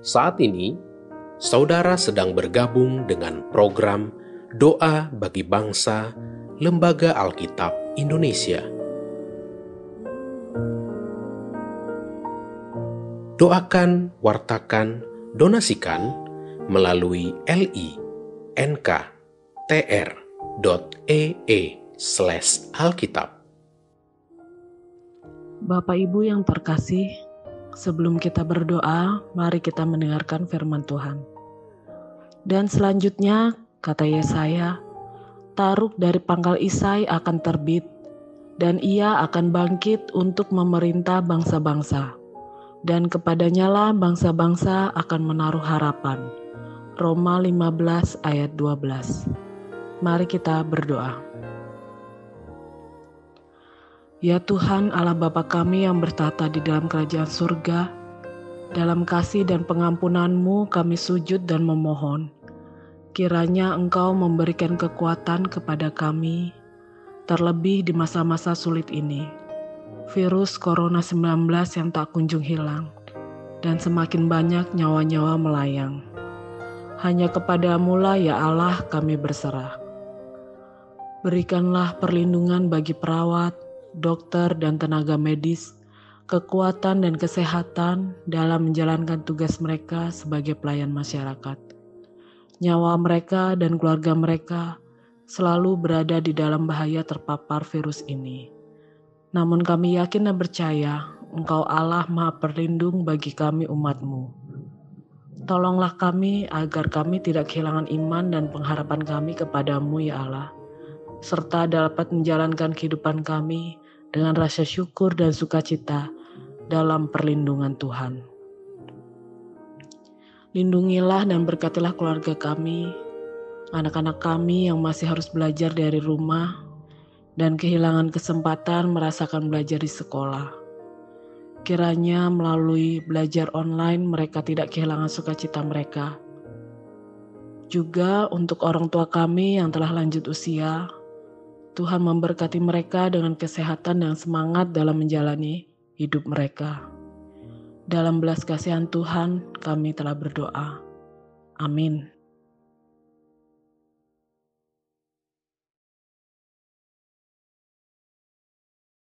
Saat ini, saudara sedang bergabung dengan program Doa bagi Bangsa Lembaga Alkitab Indonesia. Doakan, wartakan, donasikan melalui li.nk.tr.ee slash alkitab. Bapak Ibu yang terkasih, sebelum kita berdoa, mari kita mendengarkan firman Tuhan. Dan selanjutnya, kata Yesaya, Taruk dari pangkal Isai akan terbit, dan ia akan bangkit untuk memerintah bangsa-bangsa dan kepadanya lah bangsa-bangsa akan menaruh harapan. Roma 15 ayat 12. Mari kita berdoa. Ya Tuhan Allah Bapa kami yang bertata di dalam kerajaan surga, dalam kasih dan pengampunanmu kami sujud dan memohon. Kiranya Engkau memberikan kekuatan kepada kami, terlebih di masa-masa sulit ini virus Corona 19 yang tak kunjung hilang, dan semakin banyak nyawa-nyawa melayang. Hanya kepadamu lah ya Allah kami berserah. Berikanlah perlindungan bagi perawat, dokter, dan tenaga medis, kekuatan dan kesehatan dalam menjalankan tugas mereka sebagai pelayan masyarakat. Nyawa mereka dan keluarga mereka selalu berada di dalam bahaya terpapar virus ini. Namun kami yakin dan percaya Engkau Allah Maha Perlindung bagi kami umatmu. Tolonglah kami agar kami tidak kehilangan iman dan pengharapan kami kepadamu ya Allah, serta dapat menjalankan kehidupan kami dengan rasa syukur dan sukacita dalam perlindungan Tuhan. Lindungilah dan berkatilah keluarga kami, anak-anak kami yang masih harus belajar dari rumah, dan kehilangan kesempatan merasakan belajar di sekolah. Kiranya melalui belajar online mereka tidak kehilangan sukacita mereka. Juga untuk orang tua kami yang telah lanjut usia, Tuhan memberkati mereka dengan kesehatan dan semangat dalam menjalani hidup mereka. Dalam belas kasihan Tuhan, kami telah berdoa. Amin.